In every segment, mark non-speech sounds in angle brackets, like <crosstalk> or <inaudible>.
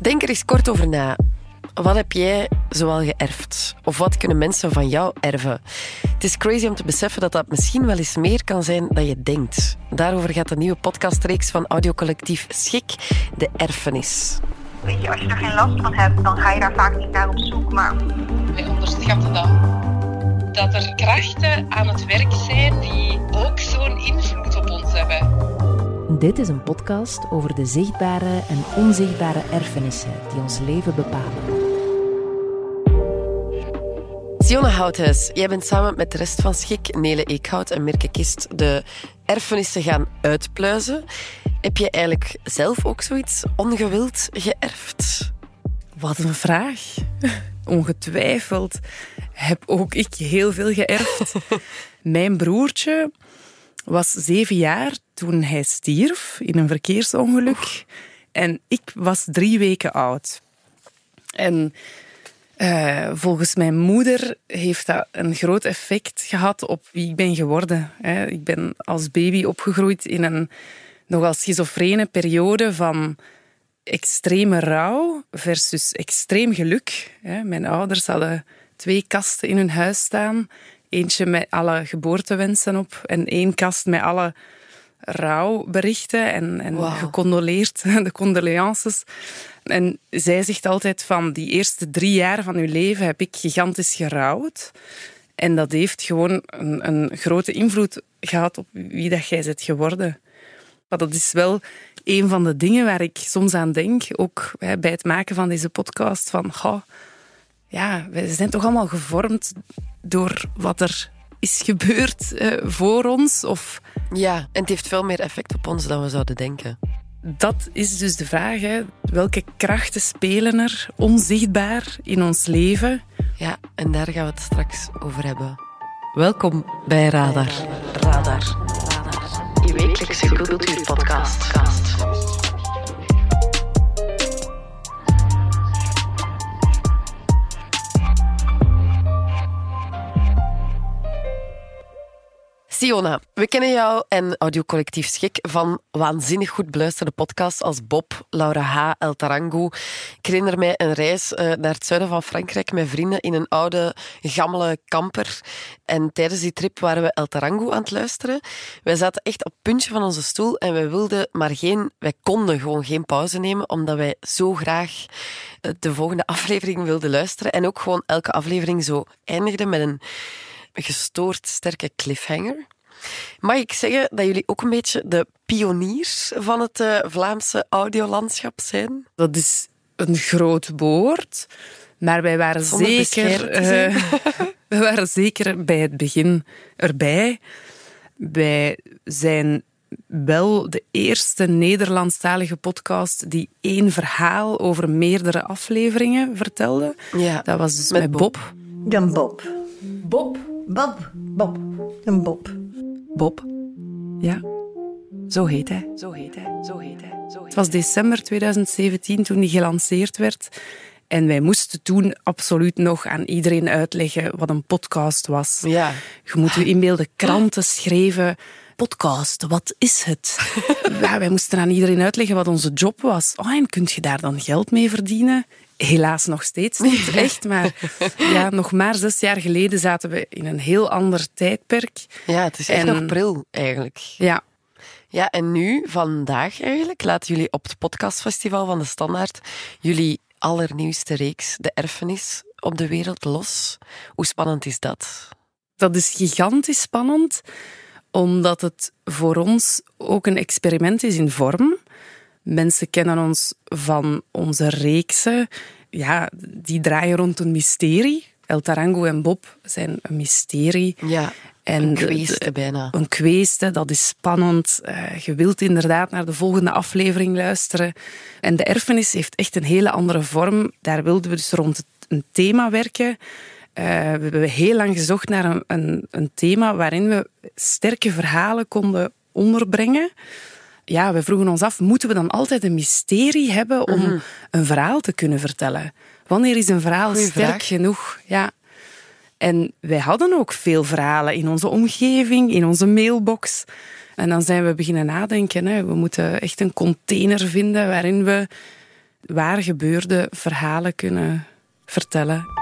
Denk er eens kort over na. Wat heb jij zoal geërfd? Of wat kunnen mensen van jou erven? Het is crazy om te beseffen dat dat misschien wel eens meer kan zijn dan je denkt. Daarover gaat de nieuwe podcastreeks van audiocollectief Schik, de erfenis. Weet je, als je er geen last van hebt, dan ga je daar vaak niet naar op zoek. Maar Wij onderschatten dat. Dat er krachten aan het werk zijn die ook zo'n invloed op ons hebben. Dit is een podcast over de zichtbare en onzichtbare erfenissen die ons leven bepalen. Sione Houthuis, jij bent samen met de rest van Schik, Nele Eekhout en Mirke Kist, de erfenissen gaan uitpluizen. Heb je eigenlijk zelf ook zoiets ongewild geërfd? Wat een vraag. Ongetwijfeld heb ook ik heel veel geërfd. <laughs> Mijn broertje was zeven jaar toen hij stierf in een verkeersongeluk. En ik was drie weken oud. En eh, volgens mijn moeder heeft dat een groot effect gehad op wie ik ben geworden. hè. Ik ben als baby opgegroeid in een nogal schizofrene periode van extreme rouw versus extreem geluk. hè. Mijn ouders hadden twee kasten in hun huis staan. Eentje met alle geboortewensen op en één kast met alle rouwberichten en, en gecondoleerd, <laughs> de condolences. En zij zegt altijd van die eerste drie jaar van uw leven heb ik gigantisch gerouwd. En dat heeft gewoon een, een grote invloed gehad op wie dat jij bent geworden. Maar dat is wel een van de dingen waar ik soms aan denk, ook hè, bij het maken van deze podcast, van goh, ja, we zijn toch allemaal gevormd door wat er is gebeurd eh, voor ons. Of Ja, en het heeft veel meer effect op ons dan we zouden denken. dat is dus de vraag, hè. welke krachten spelen er onzichtbaar in ons leven? Ja, en daar gaan we het straks over hebben. Welkom bij Radar. Radar. Je wekelijkse cultuurpodcast. Siona, we kennen jou en audiocollectief Schik van waanzinnig goed beluisterde podcasts als Bob, Laura H., El Tarango. Ik herinner mij een reis eh, naar het zuiden van Frankrijk met vrienden in een oude, gammele kamper. En tijdens die trip waren we El Tarango aan het luisteren. Wij zaten echt op het puntje van onze stoel en wij wilden maar geen... Wij konden gewoon geen pauze nemen, omdat wij zo graag eh, de volgende <laughs> aflevering wilden luisteren. En ook gewoon elke aflevering zo eindigde met een gestoord sterke cliffhanger. Mag ik zeggen dat jullie ook een beetje de pioniers van het eh, Vlaamse audiolandschap zijn? Dat is een groot woord, maar wij waren Zonder zeker, eh, <laughs> wij waren zeker bij het begin erbij. Wij zijn wel de eerste Nederlandstalige podcast die één verhaal over meerdere afleveringen vertelde. Ja, Dat was dus met met, Bob. Een Bob. Bob. Bob. Bob. Een Bob. Bob. Ja, zo heet hij. Zo heet hij. Zo heet hij. Zo Het was december 2017 toen die gelanceerd werd. En wij moesten toen absoluut nog aan iedereen uitleggen wat een podcast was. Ja. Je moet je inbeelden, kranten schreven... Podcast, wat is het? <laughs> ja, wij moesten aan iedereen uitleggen wat onze job was. Oh, en kun je daar dan geld mee verdienen? Helaas nog steeds niet, <laughs> echt. Maar ja, nog maar zes jaar geleden zaten we in een heel ander tijdperk. ja, het is echt En- nog pril eigenlijk. Ja, Ja, en nu, vandaag eigenlijk, laten jullie op het podcastfestival van de Standaard jullie allernieuwste reeks, De Erfenis, op de wereld los. Hoe spannend is dat? dat is gigantisch spannend, omdat het voor ons ook een experiment is in vorm. Mensen kennen ons van onze reeksen. Ja, die draaien rond een mysterie. El Tarango en Bob zijn een mysterie. Ja, En een kweeste bijna. Een kweeste, dat is spannend. Eh, je wilt inderdaad naar de volgende aflevering luisteren. En de erfenis heeft echt een hele andere vorm. Daar wilden we dus rond een thema werken. Eh, we hebben heel lang gezocht naar een, een, een thema waarin we sterke verhalen konden onderbrengen. Ja, we vroegen ons af, moeten we dan altijd een mysterie hebben om een verhaal te kunnen vertellen? Wanneer is een verhaal Goeie sterk vraag. genoeg? Ja. En wij hadden ook veel verhalen in onze omgeving, in onze mailbox. En dan zijn we beginnen nadenken. Hè. We moeten echt een container vinden waarin we waar gebeurde verhalen kunnen vertellen.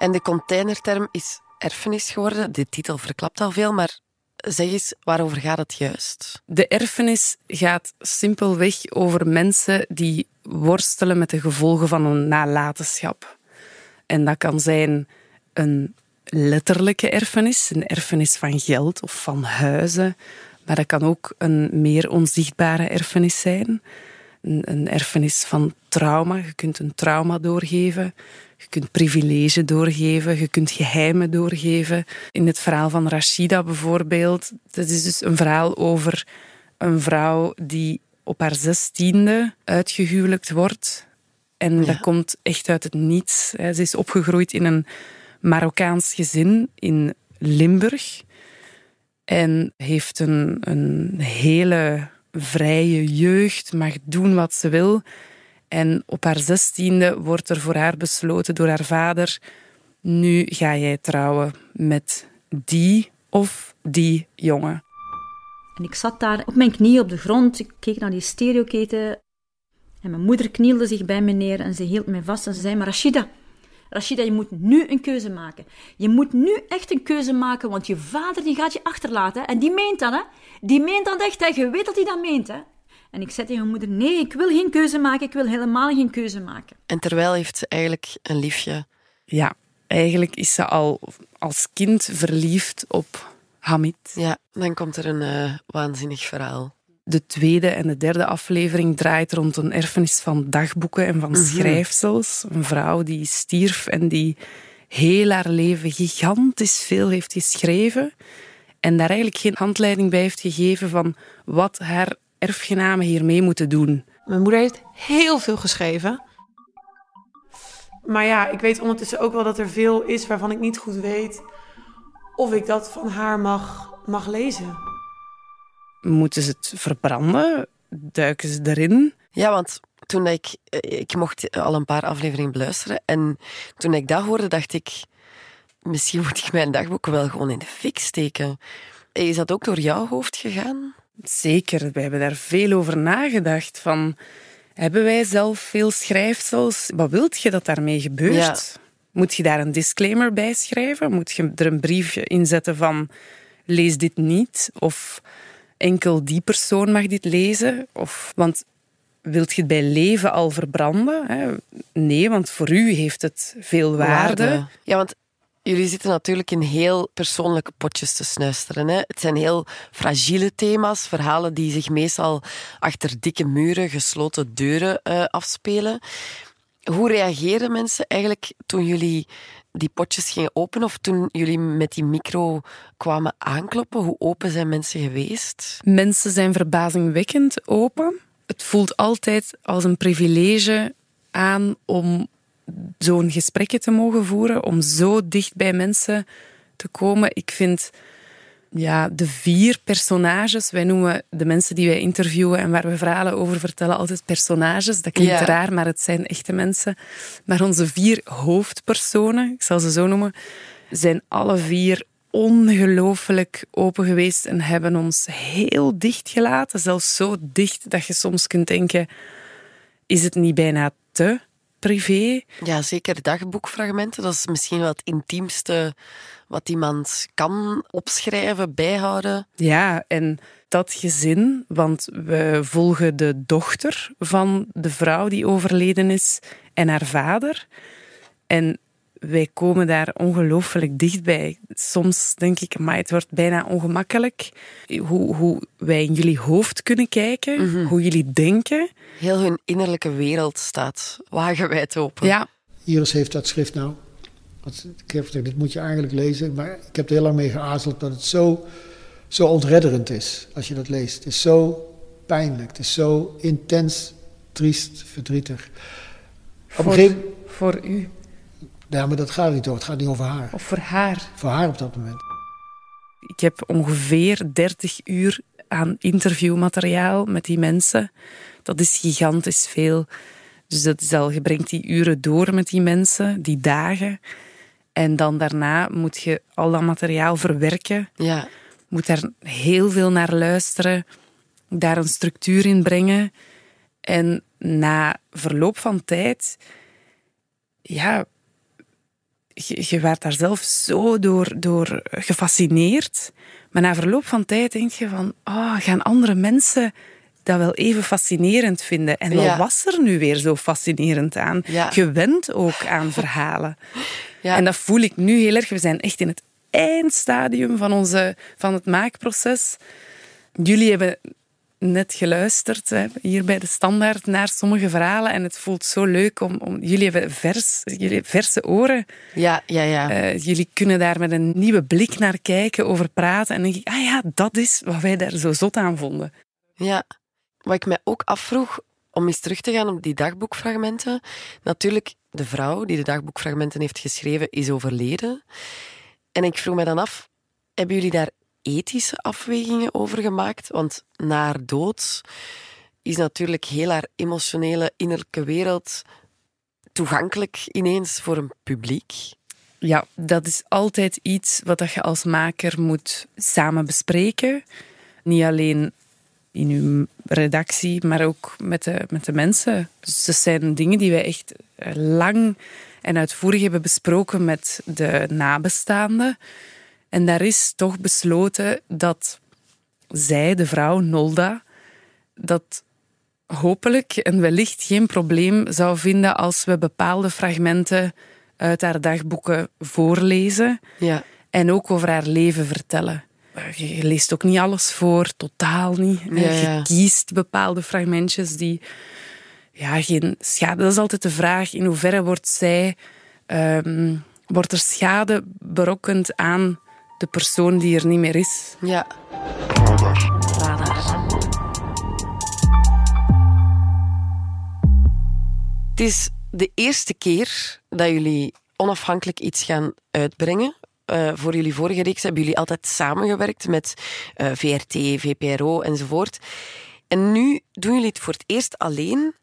En de containerterm is erfenis geworden. De titel verklapt al veel, maar zeg eens, waarover gaat het juist? De erfenis gaat simpelweg over mensen die worstelen met de gevolgen van een nalatenschap. En dat kan zijn een letterlijke erfenis, een erfenis van geld of van huizen. Maar dat kan ook een meer onzichtbare erfenis zijn. Een, erfenis van trauma. Je kunt een trauma doorgeven. Je kunt privilege doorgeven. Je kunt geheimen doorgeven. In het verhaal van Rashida bijvoorbeeld. Dat is dus een verhaal over een vrouw die op haar zestiende uitgehuwelijkt wordt. En dat komt echt uit het niets. Ze is opgegroeid in een Marokkaans gezin in Limburg. En heeft een, een hele vrije jeugd, mag doen wat ze wil. En op haar zestiende wordt er voor haar besloten door haar vader: nu ga jij trouwen met die of die jongen. En ik zat daar op mijn knie op de grond. Ik keek naar die stereoketen. En mijn moeder knielde zich bij me neer en ze hield mij vast en ze zei: Maar Rashida, Rashida, je moet nu een keuze maken. Je moet nu echt een keuze maken, want je vader die gaat je achterlaten. En die meent dat, hè? Die meent dat echt, hè? Je weet dat hij dat meent, hè? En ik zei tegen mijn moeder: Nee, ik wil geen keuze maken. Ik wil helemaal geen keuze maken. En terwijl heeft ze eigenlijk een liefje. Ja, eigenlijk is ze al als kind verliefd op Hamid. Ja, dan komt er een uh, waanzinnig verhaal. De tweede en de derde aflevering draait rond een erfenis van dagboeken en van schrijfsels. Een vrouw die stierf en die heel haar leven gigantisch veel heeft geschreven. En daar eigenlijk geen handleiding bij heeft gegeven van wat haar erfgenamen hiermee moeten doen. Mijn moeder heeft heel veel geschreven. Maar ja, ik weet ondertussen ook wel dat er veel is waarvan ik niet goed weet of ik dat van haar mag, mag lezen. Moeten ze het verbranden? Duiken ze erin? Ja, want toen ik... Ik mocht al een paar afleveringen beluisteren. En toen ik dat hoorde, dacht ik... Misschien moet ik mijn dagboek wel gewoon in de fik steken. Is dat ook door jouw hoofd gegaan? Zeker. We hebben daar veel over nagedacht. Van, hebben wij zelf veel schrijfsels? Wat wilt je dat daarmee gebeurt? Ja. Moet je daar een disclaimer bij schrijven? Moet je er een briefje in zetten van lees dit niet? Of enkel die persoon mag dit lezen? Of, want wilt je het bij leven al verbranden? Hè? Nee, want voor u heeft het veel waarde. Ja, want jullie zitten natuurlijk in heel persoonlijke potjes te snuisteren. Hè? Het zijn heel fragiele thema's, verhalen die zich meestal achter dikke muren, gesloten deuren uh, afspelen. Hoe reageren mensen eigenlijk toen jullie die potjes gingen openen of toen jullie met die micro kwamen aankloppen? Hoe open zijn mensen geweest? Mensen zijn verbazingwekkend open. Het voelt altijd als een privilege aan om zo'n gesprekje te mogen voeren, om zo dicht bij mensen te komen. Ik vind ja, de vier personages, wij noemen de mensen die wij interviewen en waar we verhalen over vertellen altijd personages. Dat klinkt Ja. raar, maar het zijn echte mensen. Maar onze vier hoofdpersonen, ik zal ze zo noemen, zijn alle vier ongelooflijk open geweest en hebben ons heel dicht gelaten. Zelfs zo dicht dat je soms kunt denken, is het niet bijna te privé? Ja, zeker dagboekfragmenten. Dat is misschien wel het intiemste wat iemand kan opschrijven, bijhouden. Ja, en dat gezin, want we volgen de dochter van de vrouw die overleden is en haar vader. En wij komen daar ongelooflijk dichtbij. Soms denk ik, maar het wordt bijna ongemakkelijk hoe, hoe wij in jullie hoofd kunnen kijken, hoe jullie denken. Heel hun innerlijke wereld staat wagenwijd open. Ja, Iris heeft dat schrift nou. Wat- Ik heb gezegd, dit moet je eigenlijk lezen. Maar ik heb er heel lang mee geaarzeld dat het zo, zo ontredderend is als je dat leest. Het is zo pijnlijk. Het is zo intens, triest, verdrietig. Op een voor, gegeven voor u Ja, maar dat gaat niet door. Het gaat niet over haar. of voor haar. Voor haar op dat moment. Ik heb ongeveer 30 uur aan interviewmateriaal met die mensen. Dat is gigantisch veel. Dus dat is al, je brengt die uren door met die mensen, die dagen. En dan daarna moet je al dat materiaal verwerken. Ja. Moet daar heel veel naar luisteren. Daar een structuur in brengen. En na verloop van tijd, ja, je, je werd daar zelf zo door, door gefascineerd. Maar na verloop van tijd denk je van, oh, gaan andere mensen dat wel even fascinerend vinden? En wat Ja. was er nu weer zo fascinerend aan? Ja. Je went ook aan verhalen. <laughs> Ja. En dat voel ik nu heel erg. We zijn echt in het eindstadium van, onze, van het maakproces. Jullie hebben net geluisterd hè, hier bij de standaard naar sommige verhalen. En het voelt zo leuk om. om jullie hebben vers, jullie verse oren. Ja, ja, ja. Eh, jullie kunnen daar met een nieuwe blik naar kijken, over praten. En dan denk ik, ah ja, dat is wat wij daar zo zot aan vonden. Ja, wat ik mij ook afvroeg, om eens terug te gaan op die dagboekfragmenten. Natuurlijk, de vrouw die de dagboekfragmenten heeft geschreven, is overleden. En ik vroeg me dan af, hebben jullie daar ethische afwegingen over gemaakt? Want na haar dood is natuurlijk heel haar emotionele innerlijke wereld toegankelijk ineens voor een publiek. Ja, dat is altijd iets wat je als maker moet samen bespreken. Niet alleen in uw redactie, maar ook met de, met de mensen. Dus dat zijn dingen die wij echt eh, lang en uitvoerig hebben besproken met de nabestaanden. En daar is toch besloten dat zij, de vrouw Nolda, dat hopelijk en wellicht geen probleem zou vinden als we bepaalde fragmenten uit haar dagboeken voorlezen Ja, en ook over haar leven vertellen. Je leest ook niet alles voor, totaal niet. Ja, ja. Je kiest bepaalde fragmentjes die ja, geen schade. Dat is altijd de vraag: in hoeverre wordt zij, ehm, wordt er schade berokkend aan de persoon die er niet meer is? ja. Het is de eerste keer dat jullie onafhankelijk iets gaan uitbrengen. Eh, voor jullie vorige reeks hebben jullie altijd samengewerkt met eh, VRT, VPRO enzovoort. En nu doen jullie het voor het eerst alleen.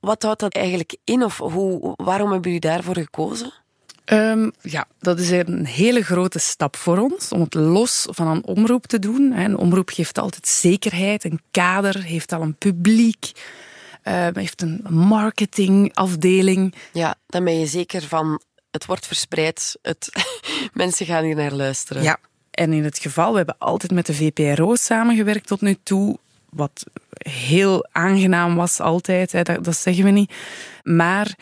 Wat houdt dat eigenlijk in? Of hoe, waarom hebben jullie daarvoor gekozen? Ehm, ja, dat is een hele grote stap voor ons om het los van een omroep te doen. Een omroep geeft altijd zekerheid, een kader, heeft al een publiek, ehm, heeft een marketingafdeling. Ja, dan ben je zeker van het wordt verspreid, het, <laughs> mensen gaan hier naar luisteren. Ja, en in het geval, we hebben altijd met de VPRO samengewerkt tot nu toe. Wat heel aangenaam was altijd, hè, dat, dat zeggen we niet. Maar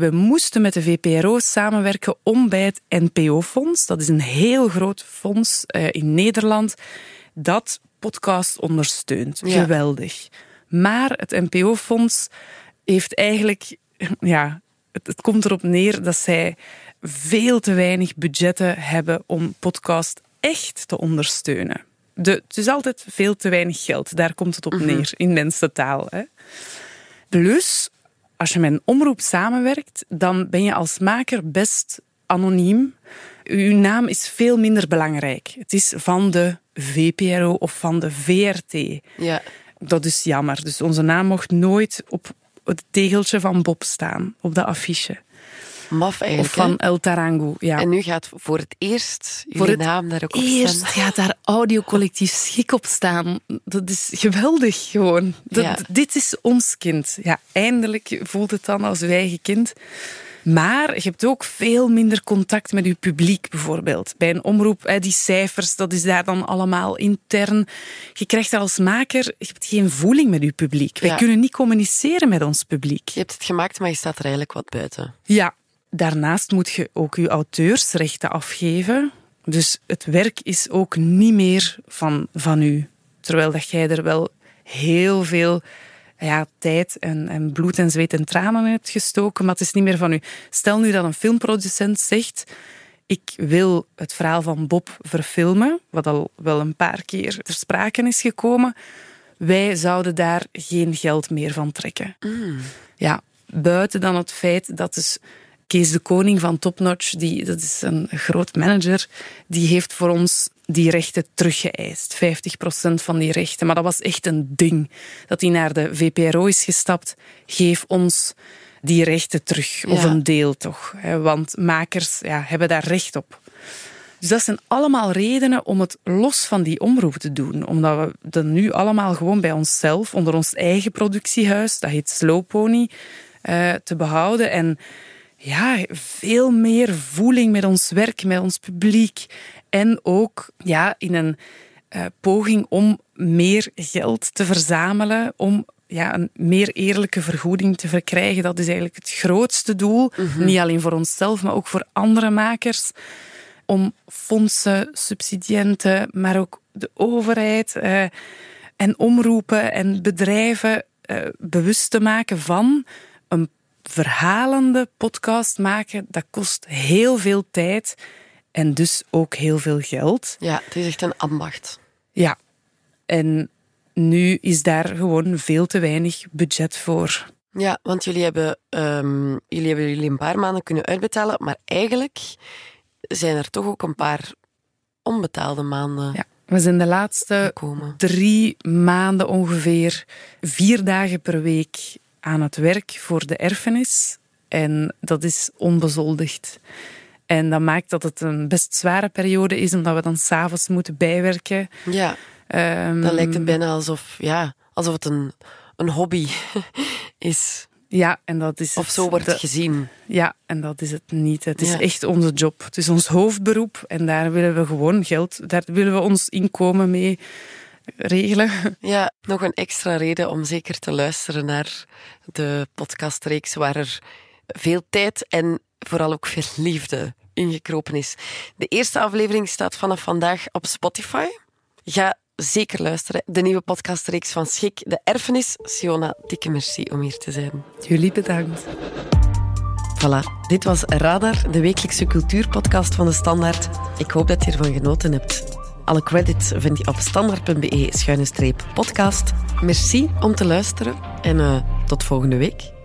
we moesten met de VPRO samenwerken om bij het NPO-fonds, dat is een heel groot fonds eh, in Nederland, dat podcast ondersteunt. Ja. Geweldig. Maar het NPO-fonds heeft eigenlijk, <laughs> ja, het, het komt erop neer dat zij veel te weinig budgetten hebben om podcast echt te ondersteunen. De, het is altijd veel te weinig geld. Daar komt het op neer, in mensentaal. Hè. Plus, als je met een omroep samenwerkt, dan ben je als maker best anoniem. Uw naam is veel minder belangrijk. Het is van de VPRO of van de VRT. Ja. Dat is jammer. Dus onze naam mocht nooit op het tegeltje van Bob staan, op de affiche. Maf Of van? El Tarango. Ja. En nu gaat voor het eerst jullie Voor het naam daar ook op Eerst staan. gaat daar audiocollectief schik op staan. Dat is geweldig gewoon. Dat- Ja. Dit is ons kind. Ja, eindelijk voelt het dan als uw eigen kind. Maar je hebt ook veel minder contact met je publiek, bijvoorbeeld. Bij een omroep, die cijfers, dat is daar dan allemaal intern. Je krijgt als maker je hebt geen voeling met je publiek. Wij Ja. kunnen niet communiceren met ons publiek. Je hebt het gemaakt, maar je staat er eigenlijk wat buiten. Ja, daarnaast moet je ook je auteursrechten afgeven. Dus het werk is ook niet meer van, van u. Terwijl dat jij er wel heel veel ja, tijd en, en bloed en zweet en tranen in hebt gestoken, maar het is niet meer van u. Stel nu dat een filmproducent zegt ik wil het verhaal van Bob verfilmen, wat al wel een paar keer ter sprake is gekomen. Wij zouden daar geen geld meer van trekken. Ja, buiten dan het feit dat dus Kees de Koning van Topnotch, die, dat is een groot manager, die heeft voor ons die rechten teruggeëist. 50% van die rechten. Maar dat was echt een ding. Dat hij naar de VPRO is gestapt. Geef ons die rechten terug. Of Ja. een deel toch. Want makers ja, hebben daar recht op. Dus dat zijn allemaal redenen om het los van die omroep te doen. Omdat we dat nu allemaal gewoon bij onszelf, onder ons eigen productiehuis, dat heet Slow Pony, eh, te behouden. En ja, veel meer voeling met ons werk, met ons publiek. En ook ja, in een uh, poging om meer geld te verzamelen, om ja, een meer eerlijke vergoeding te verkrijgen. Dat is eigenlijk het grootste doel. Niet alleen voor onszelf, maar ook voor andere makers. Om fondsen, subsidiënten, maar ook de overheid uh, en omroepen en bedrijven uh, bewust te maken van verhalende podcast maken. Dat kost heel veel tijd en dus ook heel veel geld. Ja, het is echt een ambacht. Ja, en nu is daar gewoon veel te weinig budget voor. Ja, want jullie hebben, um, jullie hebben jullie een paar maanden kunnen uitbetalen, maar eigenlijk zijn er toch ook een paar onbetaalde maanden. Ja, we zijn de laatste gekomen. drie maanden ongeveer vier dagen per week aan het werk voor de erfenis. En dat is onbezoldigd. En dat maakt dat het een best zware periode is, omdat we dan s'avonds moeten bijwerken. Ja. Um, dan lijkt het bijna alsof, ja, alsof het een, een hobby <laughs> is. Ja, en dat is. Of zo wordt het gezien. Ja, en dat is het niet. Het is echt onze job. Het is ons hoofdberoep en daar willen we gewoon geld, daar willen we ons inkomen mee regelen. Ja, nog een extra reden om zeker te luisteren naar de podcastreeks waar er veel tijd en vooral ook veel liefde ingekropen is. De eerste aflevering staat vanaf vandaag op Spotify. Ga zeker luisteren. De nieuwe podcastreeks van Schik, De Erfenis. Siona, dikke merci om hier te zijn. Jullie bedankt. Voilà, dit was Radar, de wekelijkse cultuurpodcast van de Standaard. Ik hoop dat je ervan genoten hebt. Alle credits vind je op standaard.be-podcast. Merci om te luisteren en uh, tot volgende week.